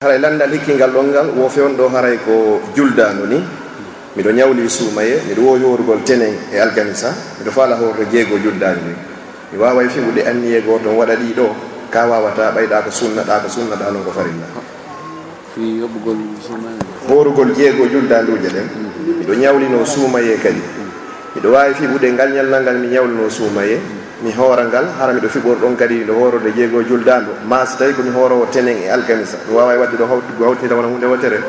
haray landal hikkingal ɗon ngal wo fewn ɗo haray ko juldanu ni. Miɗo ñawli suumaye miɗo wowi worugol tenen e alganisa miɗo faala horre jeego juldani ni. Mi waway fiwde anniye goton waɗa ɗi ɗo ka wawata ɓayɗa ko sunnaɗa ko sunnaɗa noon ko farilla. Yoɓugol horugol jeego juldanduuje ɗen miɗo ñawlino suumaye kadi. Miɗo wawi fiɓude ngal ñalnal ngal mi ñawlino suumaye. mi hoora ngal hara miɗo fiɓor ɗon kadi ɗo hoorode jeego juldandu ma so tawi komi hoorowo tenen e alkamisa mi wawa wadde ɗo hawtida wona hunde wotere.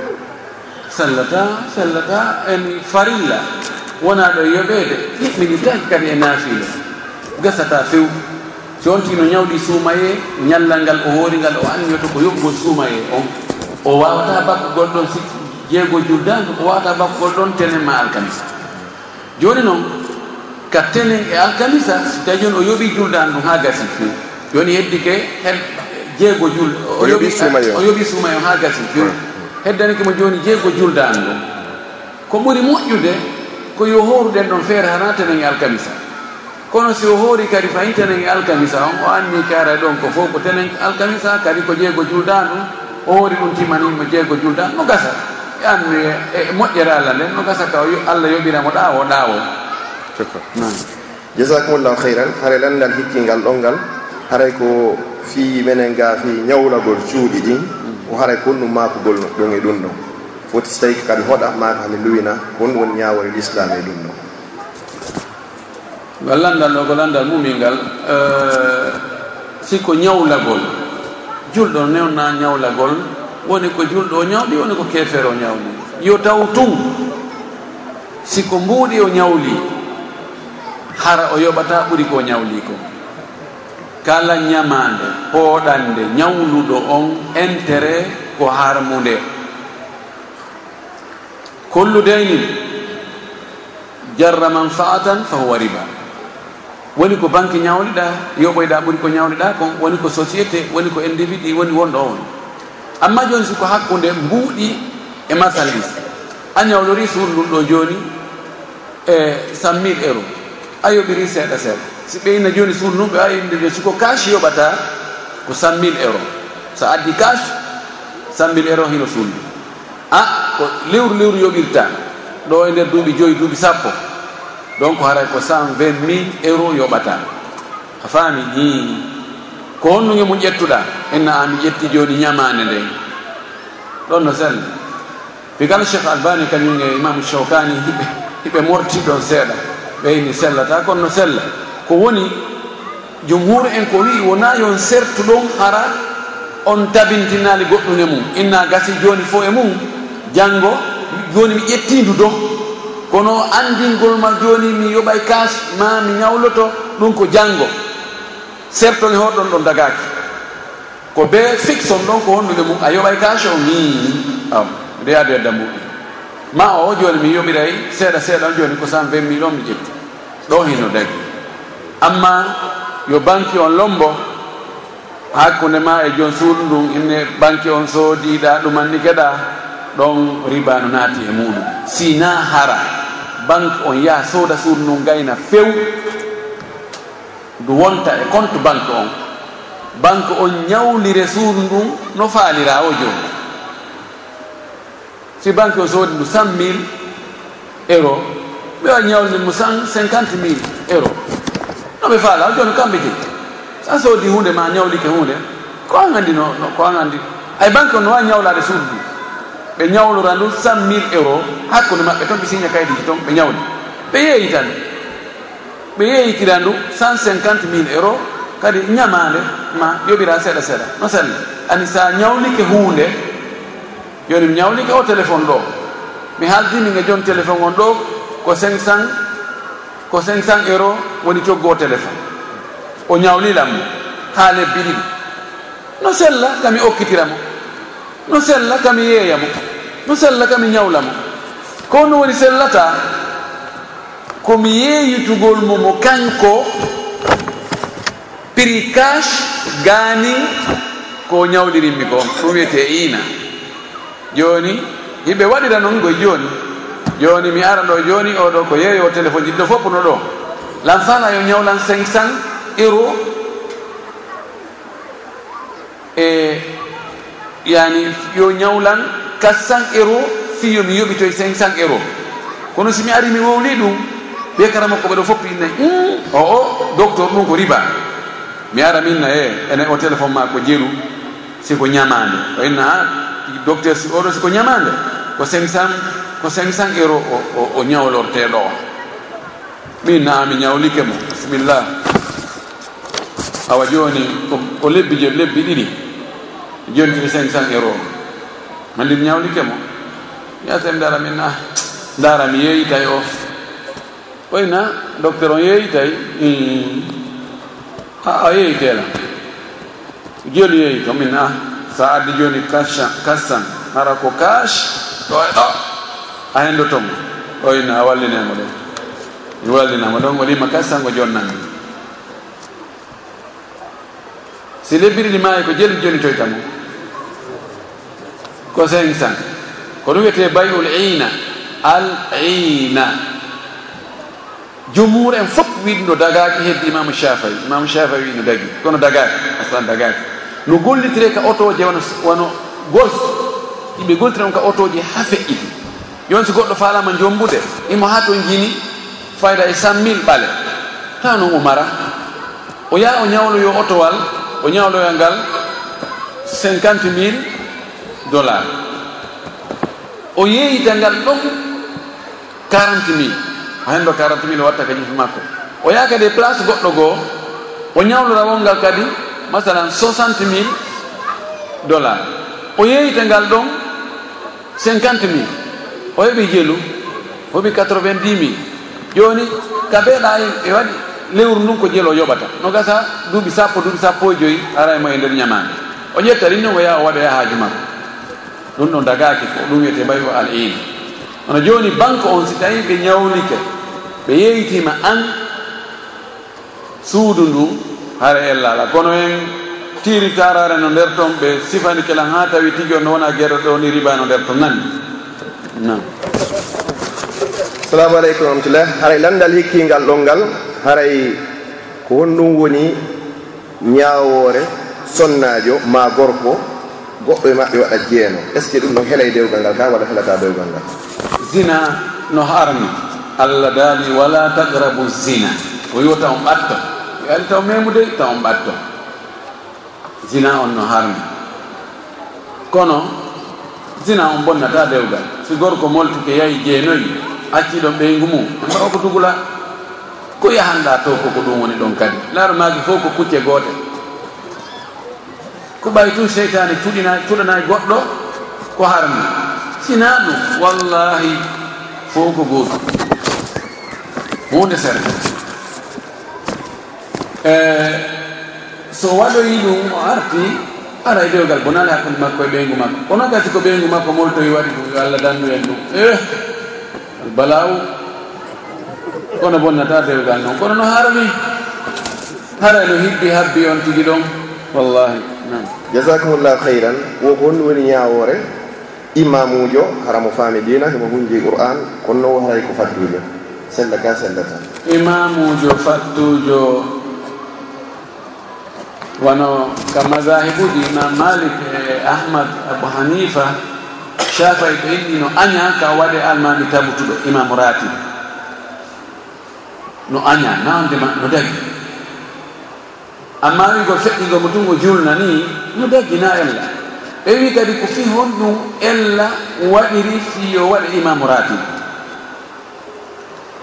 Sallata sallata en farilla. Wona ɗo yoɓede hiɓɓinitaki kadi e naafila gasata few. Si on tino ñawɗi suumaye ñallal ngal o hoori ngal o anniyoto ko yoɓgol suumaye on. O wawata bakkugol ɗon si jeego juldandu o wawata bakkugol ɗon tenen ma alkamisa. Joni noon ka kattenen e alkamisa so tawi joni o yoɓi juldan ɗum ha gasi. Joni heddi ke hen jeego jul o yoɓi suumayo. ha gasi. Fi heddanike mo joni jeego juldan ɗum. Ko ɓuri moƴƴude ko yo horuɗen ɗon feere hana tenen e alkamisa. Kono si o hoori kadi fayi tenen e alkamisa on o anni kaara e ɗon ko fof ko tenen e alkamisa kadi ko jeego juldan ɗum o hoori ɗum timanima jeego juldan no gasa. E anni e, e moƴƴere allah nden no gasa ka allah yoɓiramo ɗawo ɗawo. jasakumullahu heyran haray landal hikkingal ɗon ngal haray ko fi menen ga fi ñawlagol cuuɗi ɗin o haray ko ɗum makugol ɗon e ɗum ɗon. Foti so tawi kami hoɗa maka hami luwina kon woni ñawore l'islam e ɗum ɗon. Ngal landal ɗo ko landal mumil ngal eh, siko ñawlagol julɗo newna ñawlagol woni ko julɗo o ñawɗi woni ko kefere o ñawni yo taw tun siko mbuuɗi o ñawli hara o yoɓata ɓuri ko ñawli ko kala ñamande hooɗande ñawluɗo on intérêt ko harmude kullu daynin jarra manfaatan fa huwa riba. Woni ko banque ñawliɗa yoɓoyɗa ɓuri ko ñawliɗa kon woni ko société woni ko individu woni wonɗo on. Amma joni siko hakkude mbuuɗi e masalis a ñawlori suudu ndum ɗo joni e cent mille euros a yoɓiri seeɗa seeɗa. Si ɓeyna joni suud num ɓe wawi imde joni siko cash yoɓata ko cent mille euro so addi cash cent mille euro hino suudu a ah, ko lewru lewru yoɓirta. Ɗo e nder duuɓi joyi duuɓi sappo. Donc haray ko cent vingt mille euro yoɓata. A faami i ko honnuge mo ƴettuɗa. Enna ami ƴetti joni ñamande nde. Ɗon no selli pigal cheikh albani kañum e imamu chawkani hiɓe hiɓe morti ɗon seeɗa. ɓeyni sellata kono no sella. Ko woni jumhur en ko wi wona yon sertu ɗon ara on tabintinali goɗɗune mum. Inna gasi joni fo e mum janggo joni mi ƴettindu don kono andingol ma joni mi yoɓay kas ma mi ñawloto ɗum ko janngo. Sertone hoɗon ɗon dagaki ko be fixon ɗon ko hondude mum a yoɓay kas o mi am reyade e dambuɗi ma o joni mi yoɓiray seeɗa seeɗa on joni ko cent vingt mille on mi ƴetti ɗo hino dagi amma yo banque on lombo hakkunde ma e joni suudu ndun inne banque on soodiɗa ɗumanni geɗa ɗon riba no naati e muɗum. Sina hara. Banque on yaha sooda suudu ndun gayna few. Ndu wonta e compte banque on. Banque on ñawlire suudu ndun no faalira o joni si banque o soodi ndu cent mille euro ɓe wa ñawde mo cent cinquante mille euro. No ɓe faala joni kamɓe jeyi. Sa soodi hunde ma ñawlike hunde ko an anndi no ko an anndi ay banque on no wawi ñawlade suudu ndu ɓe ñawlora ndu cent mille euro hakkunde maɓɓe toon ɓe signa kaydiji toon ɓe ñawli. Ɓe yeeyi tan. Ɓe yeeyitira ndu cent cinquante mille euro kadi ñamande ma yoɓira seeɗa seeɗa. No selli ani sa ñawlike hunde joni mi ñawlike o téléphone ɗo. Mi haaldimi nge joni téléphone on ɗo ko 500 ko 500 euro woni coggo o téléphone o ñawlilam ha lebbi ɗiɗi no sella kami okkitiramo no sella kami yeeyamo no sella kami ñawlamo ko no woni sellata komi yeeyitugol momo kanko prix cash gaani ko ñawlirinmi ko ɗum wiyete ina. joni yimɓe waɗira noon goye joni joni mi ara ɗo joni oɗo ko yeeyo téléphone jiɗɗo fopp no ɗo. Lansana yo ñawlan 500 euro e yani yo ñawlan 400 euro fiyo mi yoɓitoye 500 euro kono somi ari mi wowli ɗum ɓe karama makko ɓeɗo foppi innayi mm. o o docteur ɗum ko riba. Mi ara minna e ene o téléphone ma ko jeeru siko ñamande o inna ha docteur si oɗo siko ñamande? Ko 500 ko 500 euro o o ñawlorteɗo o. Min naami ñawlike mo bisimillah. Awa joni ko lebbi je lebbi ɗiɗi. Joni tiri 500 euro o andim ñawlike mo. Yasem dara min na dara mi yeeyi o. Ɓoyna docteur on yeeyitay? Tawi a yeeyitela joni yeeyi to min a sa addi joni kassan hara ko kash ɗo e ɗo a hendotomo oyna a wallinemo ɗon. Mi wallinama ɗon o lima kassan o jonnanmi. Si lebbiriɗi maayi ko jeli joni coytamo ko cinq cent ko ɗum wiyete bayul ina al ina jumhur en fof wiɗi no dagaki heddi imamu shafai imamu shafai wi no dagi. Kono dagaki aslan dagaki no gollitire ka auto je wono wono golf yimɓe gollitira on ka auto ji ha feƴƴiti joni so goɗɗo falama jombude imo ha to jini fayda e cent mille ɓale. Ta noon o mara. O yaha o ñawloyo otowal o ñawloya ngal cinquante mille dollar o yeeyita ngal ɗon quarante mille. O hendo quarante mille o watta ka kañum makko o yaha kadi e place goɗɗo goo o ñawlorawol ngal kadi masalan 60 mille dollar o yeeyita ngal ɗon 50 mille. O heɓi jelu o hoɓi 90 mille. Jooni ka beeɗa e, e waɗi lewru ndun ko jelo yoɓata. No gasa duuɓi sappo duuɓi sappo e joyi ara e mo e nder ñamande. O ƴetta rin ɗon o yaha o waɗa e waɗoya haaju makko. Ɗum ɗon dagaki ko ɗum wiyete mbawi o al ina ono joni banque on si tawi ɓe ñawlike ɓe yeeytima an suudu ndu hara ellala kono en tiiri tarare no nder toon ɓe sifani kala ha tawi tigi on no wona guerre ɗo ni riba no nder toon nandi nam assalamu aleykum rahmatullah haray landal hikkingal ɗon ngal haray ko honɗum woni ñawore sonnajo ma gorko goɗɗo e maɓɓe waɗa jeeno. Est ce que ɗum ɗon heela dewgal ngal ka waɗa helata dewgal ngal? Zina no harni. Allah daali wala tagrabu zina. O yiwata on ɓatta kadi taw memude taw on ɓatto zina on no harmi. Kono zina on bonnata dewgal. Si gorko moltike yahi jeenoyi acciɗon ɓeygu mum mbawa ko dugula ko yahanɗa to koko ɗum woni ɗon kadi. Laaro maaki fof ko kucce goote. Ko ɓay tu seytani cuɗina cuɗanayi goɗɗo ko harmi. Sina ɗum wallahi fof ko gootu hunde serta Eh, so waɗoyi ɗum o arti ara e ɗeyogal bonala hakkude makko e ɓeygu makko. Ono gati ko ɓeygu makko moltoyi waɗi ɗum yo allah dandu en ɗum eh, e albalawu kono bonnata dewgal noon kono no harmi hara no hibbi habbi on tigi ɗon. Wallahi nam jasakumullahu heyran woko hon woni ñawore imamujo haramo faami dina hemo hunji qur'an kono noon haray ko fattujo sella ka sellata imamujo fattujo wano ka madahibuji imam malik e ahmad abou hanifa shafai ɓe inni no aña ka waɗe almami tabutuɗo imam ratib. No aña nawdema no dagi. Amma wi ko feƴƴigo mo tungo julna ni no dagi na ella. Ɓe wi kadi ko fi hon ɗum ella waɗiri fiyo waɗe imamu ratib.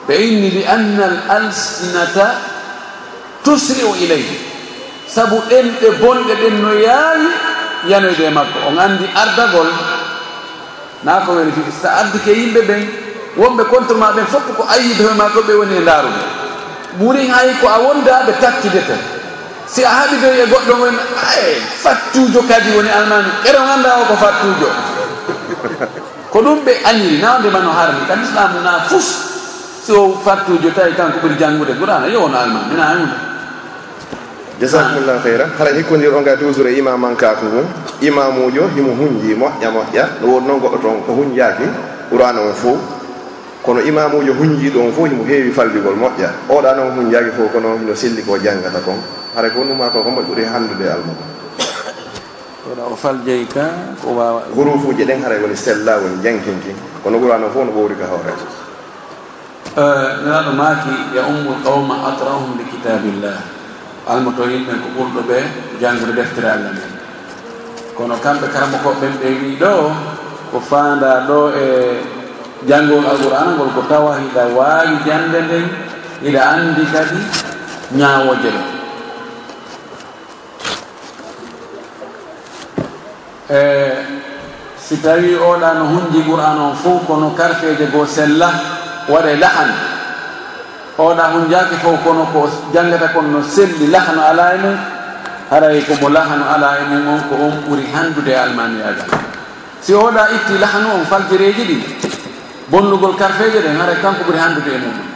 Ɓe inni li anna al alsinata tusri u ilayhi. sabu ɗenɗe bonɗe ɗen no yaawi yanoyde e makko. On anndi ardagol naa ko woni fiiti so addike yimɓe ɓen wonɓe contre ma ɓen fof ko ayibe hoe ma ko ɓe woni e ndaarude ɓuri hay ko a wonda ɓe takkidete si a haɓidoy e goɗɗo won e fattujo kadi woni almani ere ganda o ko fattujo ko ɗum ɓe añiri nawde ma no harmi. Kam islamu na fus so fattujo tawi kanko ɓuri janngude qurana yo wono almani mina anngude jasakumullahu heyra hara hikkodir on ga toujours e imam mankaku mum. Imamujo himo hunji moƴƴa moƴƴa no woni noon goɗɗo toon ko hunjaki qur'ana on fof kono imamujo hunji ɗon fof himo heewi falligol moƴƴa oɗa noon hunjaki fof kono hino selli ko janggata kon. Hara ko numa ko ko moƴ ɓuuri handude almamo oɗa o faljeyi ka ko wawa hurufuji ɗen haray woni sella woni jankinki. Kono ɓurano fof no ɓowri ka hoore eh, nanaɗo maaki ya ummu lqawma atrahum li kitabillah. almoto yimɓe ko ɓurɗo ɓe jangde deftere allah men. Kono kamɓe karama koɓɓen ɓe wi ɗo ko fanda ɗo e janngol alqur'ana ngol ko tawa hiɗa waawi jande nden hiɗa anndi kadi ñaawoje ɗo e si tawi oɗa no hunji qur'an on fuu kono karfeje goo sella waɗa lahan oɗa hon jaake fof kono ko janggata kon no selli lahano ala e mum haray komo lahano ala e mum on ko on ɓuri handude almamiyagal si oɗa itti lahanu on faljireji ɗi bonnugol karfeje ɗen haray kanko ɓuri handude e muɗum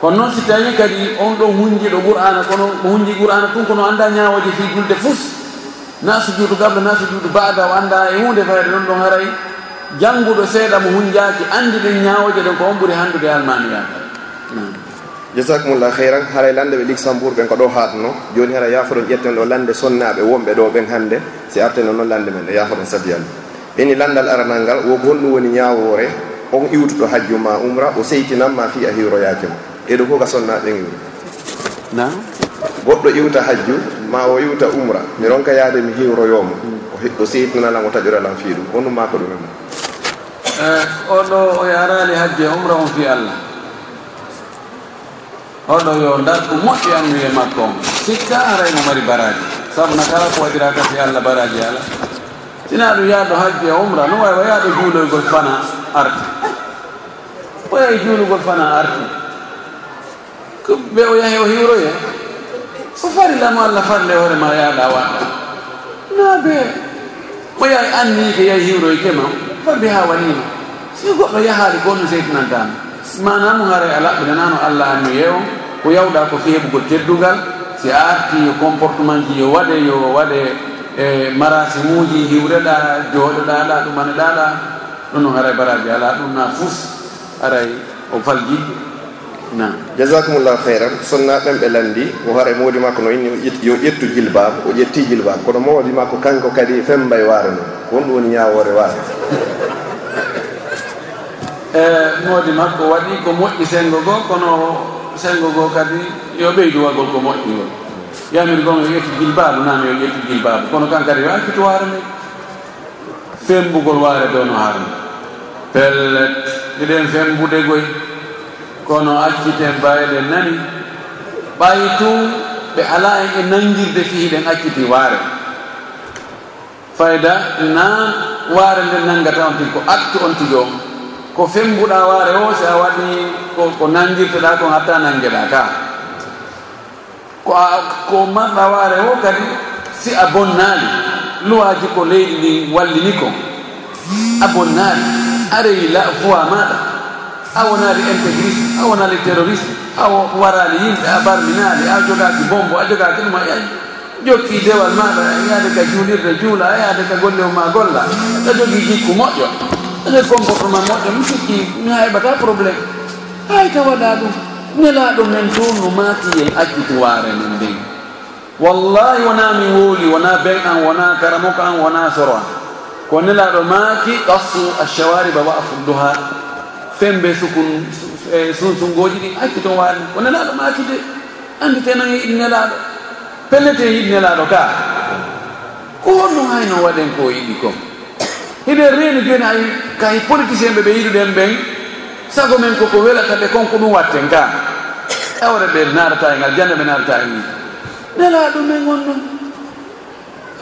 kono noon si tawi kadi on ɗon hunjiɗo qur'ana kono mo hunji qur'ana tun kono anda ñawoje fi julde fus. Na sujudu gabla na sujudu bada o anda e hunde fayde ɗon ɗon haray jannguɗo seeɗa mo hunjaki andi ɗen ñawoje ɗen ko on ɓuri handude hanndude almaniyagal jasakumullah hayran haray lande ɓe luxembourg ɓen ko ɗo haatno. Joni hara yafoɗon ƴetten ɗo lande sonnaɓe wonɓe ɗo ɓen hannde. Si arteno noon lande men e ɗo yafoɗen sabiyallah eni landal aranal ngal wo gonɗum woni ñawore on iwtuɗo hajju ma umra o seytinanma fi a hiwroyake mo eɗo fof ka sonnaɓen iwro na? Goɗɗo iwta hajju ma o iwta umra. Mi ronka yaade mi hiwroyomo o seytinalan o taƴoralan fi ɗum onɗum ma ko ɗumen mo eh, oɗo o yarali hajje umra on fi allah. oɗo yo darɗu moƴƴi anndude makko on sikka arayno mari baraji. Sabu na kala ko waɗira kati allah baraji ala. Sina ɗum yaaɗo hajji e umra no wawi wayaɗo juuloygol fana arti. O yahi juulugol fana arti? Ɓe o yahi o hiwroye o farilamo allah farle hoore ma yaaɗa waɗa. Naabe o yahi annike yahi hiwroyke ma fabi ha wanima. Si goɗɗo yahaali gonno seytinantama mana mo gaare ala allah anno yeewo ko yawɗa ko feeɓugo teddugal si arti yo comportement ji yo waɗe yo waɗe e marasimuji hiwreɗa jooɗoɗaɗa ɗumaneɗaɗa ɗum noon haray baraji ala ɗum na fus aray o falji. Na. Jasakumullahu heyran sonnaɓen ɓe landi o haara e makko no inni yo ƴettu jilbaba o ƴetti jilbaba kono mawdi makko kanko kadi fembay waare noon won ɗum woni ñawore waare. e moodi makko waɗi ko moƴƴi sengo goo kono sengo goo kadi yo ɓeydu wagol ko moƴƴi ngol. Yamir gon yo ƴetti gilbaabu nan yo ƴetti gilbaabu kono kan kadi yo akkito waare nde fembugol waare ɗo no harni pellet eɗen fembude goy kono acciten mbawiɗen nani. Ɓay tun ɓe ala en e nangirde fiiɗen acciti waare. Fayda na waare nden nanngata on tigi ko attu on tigi on ko fembuɗa waare o si a waɗi ko nangirteɗa kon hatta nangeɗa ka. Ko a ko marɗa waare o kadi si a bonnaali luwaji ko leydi ndi wallini ko. A bonnaali areyi la foi maɗa. A wonaali intégriste a wonaali terroriste a waraali yimɓe a barminaali a jogaaki bombo a jogaaki ɗuma jokki dewal maɗa yaade ka juulirde juula a yaade ka golle o ma golla. A jogii jikku moƴƴo. le comportement moƴƴo mi sikki mi heɓata probléme hay ka waɗa ɗum nelaɗo men to no maati en accituware men ndey wallahi wona mi wooli wona bey an wona karamoko an wona soro an ko nelaɗo maaki qassu alshawariba wa afudduha. Fembe sukun e, sunsungoji ɗin accito waare ko nelaɗo maaki de? Anditeno yiɗi nelaɗo pellete yiɗi nelaɗo ka? Ko honno hayno waɗen ko yiɗi kom. hiɗen reeni joni hay kay politicien ɓe ɓe yiɗuɗen ɓen sago men koko welata ɓe konko ɗum watten ka. E awre ɓe naarata e ngal jande ɓe naarata e ni nela ɗum men on ɗum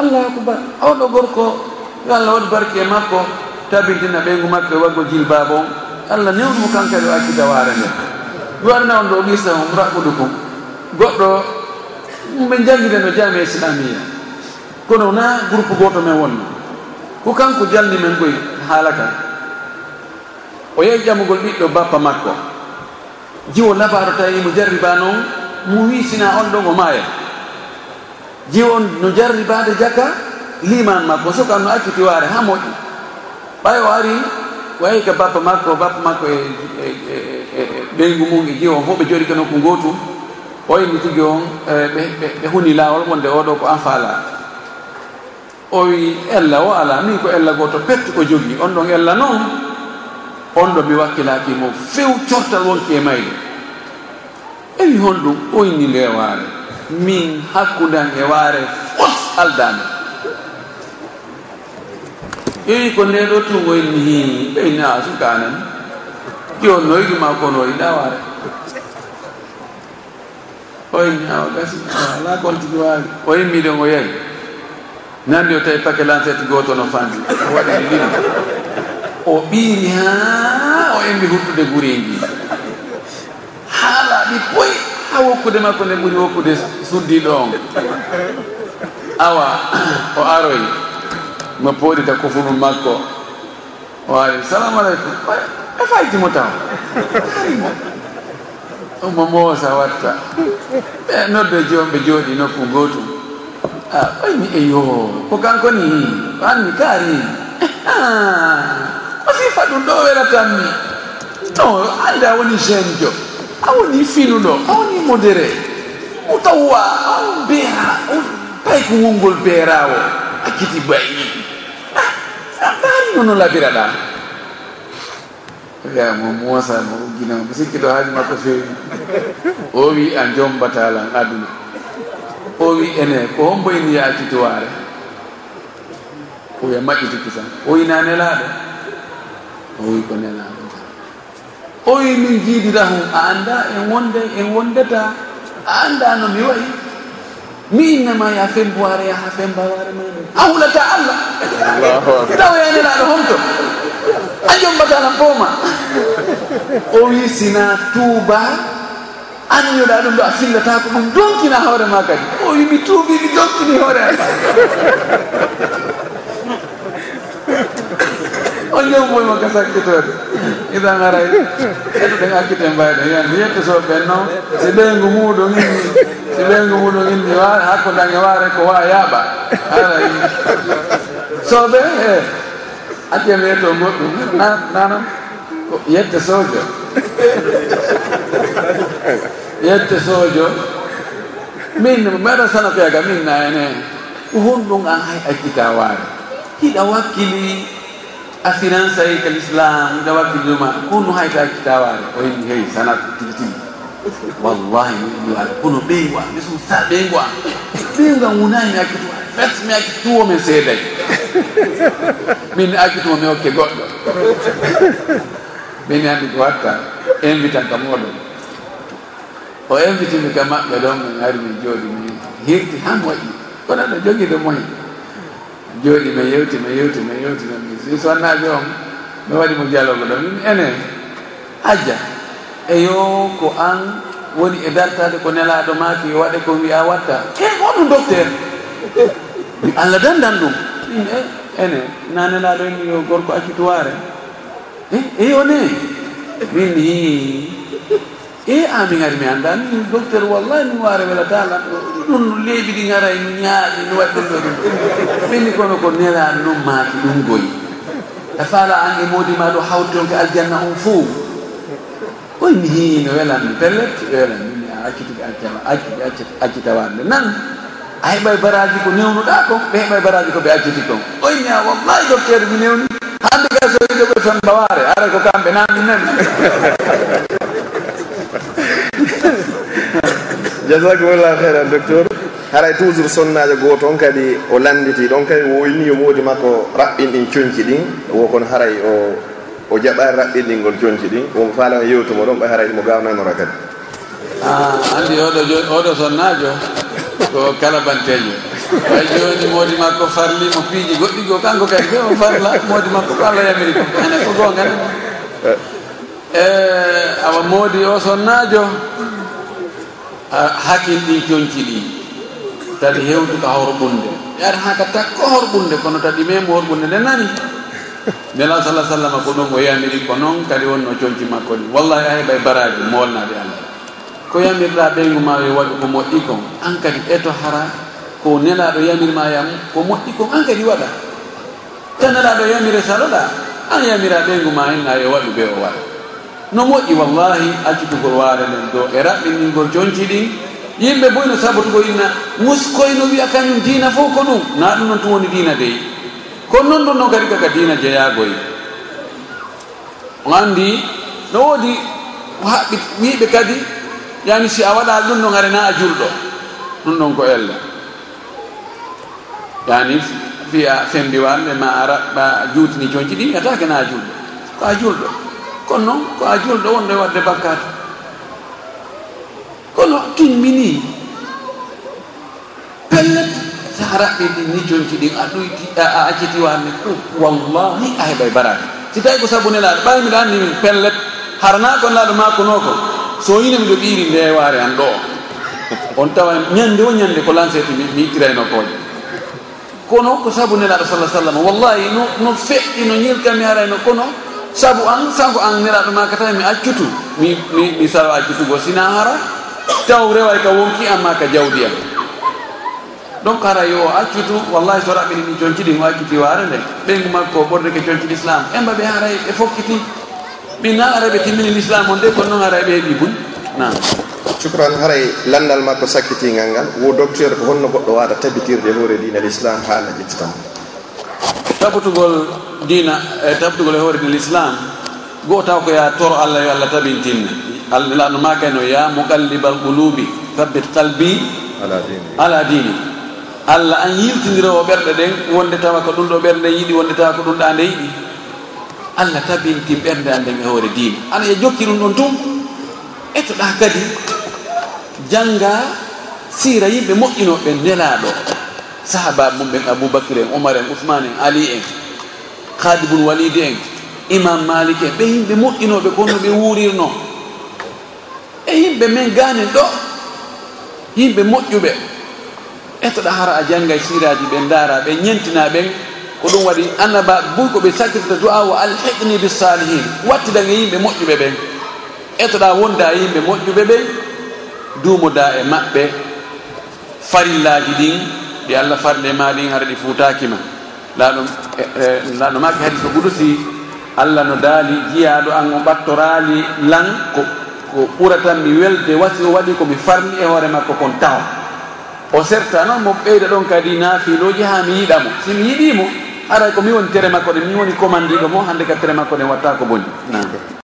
allah akubar oɗo gorko yo allah waɗi barki e makko tabintina ɓeygu makko e waggo jil on. Allah newnumo kankadi o accita waare nde. Yo on ɗo o ɓisa on raɓɓudu raɓɓuɗukum goɗɗo ɓe jangguide no jami e islamia kono na groupe goto men wonno. ko kanko jalni men koye haala kan o yehi ƴamugol ɓiɗɗo bappa makko. Jiwo labaro tawi mo jarriba noon mo wisina on ɗon o maaya jiwon no jarribade jakka liman makko soka no acciti waare ha moƴƴi. Ɓay o ari wayi ka bappa makko bappa makko e, e, e, e ɓeygu mum e jiwo on fof ɓe jooɗi ka nokku gotum o mi tigi on ɓe huni lawol wonde oɗo ko an faala o wi ella o ala min ko ella goto pettu ko jogui on ɗon ella noon on ɗo mi wakkilaki mo few cortal wonki e mayde eyi hon ɗum oyni nde waare min hakkudan e waare fos aldame yewi ko nde ɗo tungoyni hi a sukanan. Jon noyiɗuma kono yiɗa waare. Oyni awa gasi ala kontigi waawi o yimmiɗen o yeyi nandi o tawi paquet lancet goto no fandi o waɗi ɗiɗiɗi o ɓiiri ha o enndi huɗɗude guri e ndi. Haala ɗi poyi ha wokkude makko nde ɓuri wokkude suddiɗo on. Awa o aroyi mo poɗita kufuru makko. O ari salamu aleykum e faytimo taw. Arimo omo moosa watta. Ɓe nodde joom ɓe jooɗi nokku gootum Ah, ɓaymi eyo ko kanko ni anmi kaari. Ah, o fifa ɗum ɗo welatanmi non ande a woni jeune jo a woni finuɗo a woni modéré o tawwa on beera on pay ko wongol beerawo a kiti bayi ah, mbaari nono labiraɗa. Wiyamo moosa mo ugginamo sikki ɗo haaji makko fewi o wi a jombatalan aduna. o wi ene ko homboyni yaaciti waare. O wiya maƴƴitiki tan. O wina nelaaɗo? O wi ko nelaaɗo tan. O wi min jiidira hum a annda en wonde en wondeta a annda no mi wayi. Mi innama ya fembowaare yaha fembawaare maɗen a hulata allah. Taw ya yanelaaɗo homto a jombatana pooma. O wi sina tuuba anniyoɗa ɗum ɗo a sillata ko ɗum donkina hoore ma kadi. O wi mi tuubi mi donkini hoore am. On jom boymo gasakkitode idan aray ɗen e- e akkite e mbayɗen yan mi yettosoɓen noon si ɓeygu muɗum inni si ɓeygu muɗum inni hakkudange waare ko wa yaaɓa. Ara soɓe e accemi yetto goɗɗum. Nanam yette sojo yette sojo. Min mbaɗa sanatoyaga min nayane ko honɗum an hay accita waare. Hiɗa wakkili assurance ay kal islam hiɗa wakkili ɗuma kono hayta accita waare. O yimɓe hey sanat tigi tigi. Wallahi mi waare. Kono ɓeygu an. Misum sa ɓeygu an. Ɓeygu an wonani mi akkitu fes mi akkituwo men seeday. Min mi mi hokke goɗɗo. Min andi ko watta. Invitan kam oɗon o invitimi ka maɓɓe ɗon min ari min jooɗi mi hirti han waɗi kono ɗo jogi ɗo moyi jooɗi mi yewti mi yewti mi yewti ɗon mi si sonnaɓe on mi waɗi mo dialogue ɗo min ene. Ajja e yo ko an woni e dartade ko nelaɗo maki waɗe ko wiya watta. E ko ɗum docteur? Allah dandan ɗum. Ɗin e ene na nelaɗo en yo gorko accitoiré eh, e eyo ne? Min hi e ami gari mi anndani min docteur wallahi min waare welatala ɗum leeɓi ɗi gara e ñaaɗi no waɗi ɗum ɗo ɗum ɓenni kono ko nelaɗo noon maati ɗum goyi. E faala an e moodi ma ɗo hawti on ke aljanna on fof oy mi hii mi welanmi pellet mi welanmi mi accitude accitawande nan a heɓay baraji ko newnuɗa kon ɓe heɓay baraji ko ɓe acciti kon oy mi a wallahi docteur mi newni. Hande ga so yiɗoɓe tan bawaare ara ko kamɓe nan nani jasakumullah heyran docteur. Haray toujours sonnajo goo toon kadi o landiti. Ɗon kadi woyni yo moodi makko raɓɓin ɗin coñci ɗin. Wo kono haray o o jaɓani raɓɓin ɗin coñci ɗin. Womo faalama yewtumo ɗon ɓay haray mo gawnanora kadi. Andi oɗo oɗo sonnajo? Ko kalabantejo way joni moodi makko farli mo piiji goɗɗi go kanko kadi de o farla? Moodi makko ko allah yamiri ko. Ene ko gonga e awa moodi o sonnajo? hakkil ɗi coñci ɗi tadi hewtu ka horɓunde yaade ha ka takko horɓunde kono tadi memo horɓunde nde nani? Nela salah sallam ko ɗum o yamiri ko noon kadi wonno coñci makko ɗi wallahi a heɓay baraji mo wolnade allah. Ko yamirɗa ɓeygu ma yo waɗi ko moƴƴi kon an kadi eto hara ko nelaɗo yamirma yam ko moƴƴi kon an kadi waɗa. Ta nelaɗo yamire saloɗa an yamira ɓeygu ma hen yo waɗu ɓe o waɗa. no moƴƴi wallahi accutugol waare nden dow e raɓɓinngol jonci ɗin yimɓe boy no sabotugo inna muskoyno wiya kañum diina fof ko ɗum. Na ɗum noon tum woni diina dey. Kono noon ɗon noon kadi kaka diina jeeyagoy o anndi no woodi haɓɓi wiiɓe kadi yani si a waɗa ɗum ɗon arena a julɗo ɗum ɗon ko elle. Yani fiya fembiwanɓe ma a raɓɓa juutini jonci ɗin yatake na a julɗo ko a julɗo kono noon ko a joni wonɗo e wadde bakkade. Kono timmini. Pellet sa haraɓɓe ɗin ni jonti ɗin a ɗoyti a acciti wanne. Ko wallahi a heɓay e barade si tawi ko sabu nelaɗo ɓawi mbiɗa anndi min pellet. Harana kon laaɗo makkuno ko? So yine mi ɓiiri iri ndeware an ɗo. On tawa ñande o ñande ko lancete mi ittirayno kooƴe kono ko sabu nelaɗo sallah sallam wallahi no no feƴƴi no ñirkami harayno. Kono sabu an sago an niraɗo ma ka tawi mi accutu mi mi mi sawa accutugo sina hara taw reway ka wonki amma ka jawdi am. Donc hara yo accutu wallahi so raɓini ɗi conci o accuti waare nde. Ɓeygu makko ɓorde ke conci l'islam emba ɓe haray ɓe e fokkiti. Ɓin na aray ɓe timmini l'islam on de kono noon haray ɓe heeɓi bun. Nam cukran haray landal makko sakkitingal ngal. Wo docteur ko honno goɗɗo waata tabitirde hoore dinal islam haala ƴettitamo tabutugol dina e tabtugol e hoore l' islam goo taw ko ya toro allah yo allah tabintinne allah no makayno ya muqallibal qulubi thabbit qalbi ala dini allah an yiltidira ɓerɗe ɗen wonde tawa ko ɗum ɗo ɓerɗe nden yiɗi wonde tawa ko ɗum ɗa nde yiɗi. Allah tabintin ɓernde an nden e hoore diina ana e jokki ɗum ɗon tun. Etoɗa kadi janga sira yimɓe moƴƴinoɓe nelaɗo sahabaɓe mum ɓen aboubacry en oumar en ousmane en ali en. hadi bun walidi en imam malik en. Ɓe yimɓe moƴƴinoɓe kono ɓe wurirno e yimɓe men ganen ɗo yimɓe moƴƴuɓe. Etoɗa hara a jannga siraji ɓe ndaara ɓe ñentina ɓen ko ɗum waɗi annaba buy ko ɓe sakirta du'a wa alhiqni bisalihin wattidaga yimɓe moƴƴuɓe ɓen. Etoɗa wonda yimɓe moƴƴuɓe ɓen duumoda e maɓɓe. Farillaji ɗin ɗi allah farle ma ɗin hara ɗi fuutakima laɗum laaɗo e, e, maɓe haadi so guɗusi allah no daali jiyaɗo an o ɓattorali lan ko ko ɓuratan mi welde wasi o waɗi komi farni e hoore makko kon taho o serta noon mo ɓeyda ɗon kadi naafiloji ha mi yiɗamo si mi yiɗimo aray komi woni tere makko ɗe mi woni commandiɗo mo hande ka tere makko ɗen watta ko boni.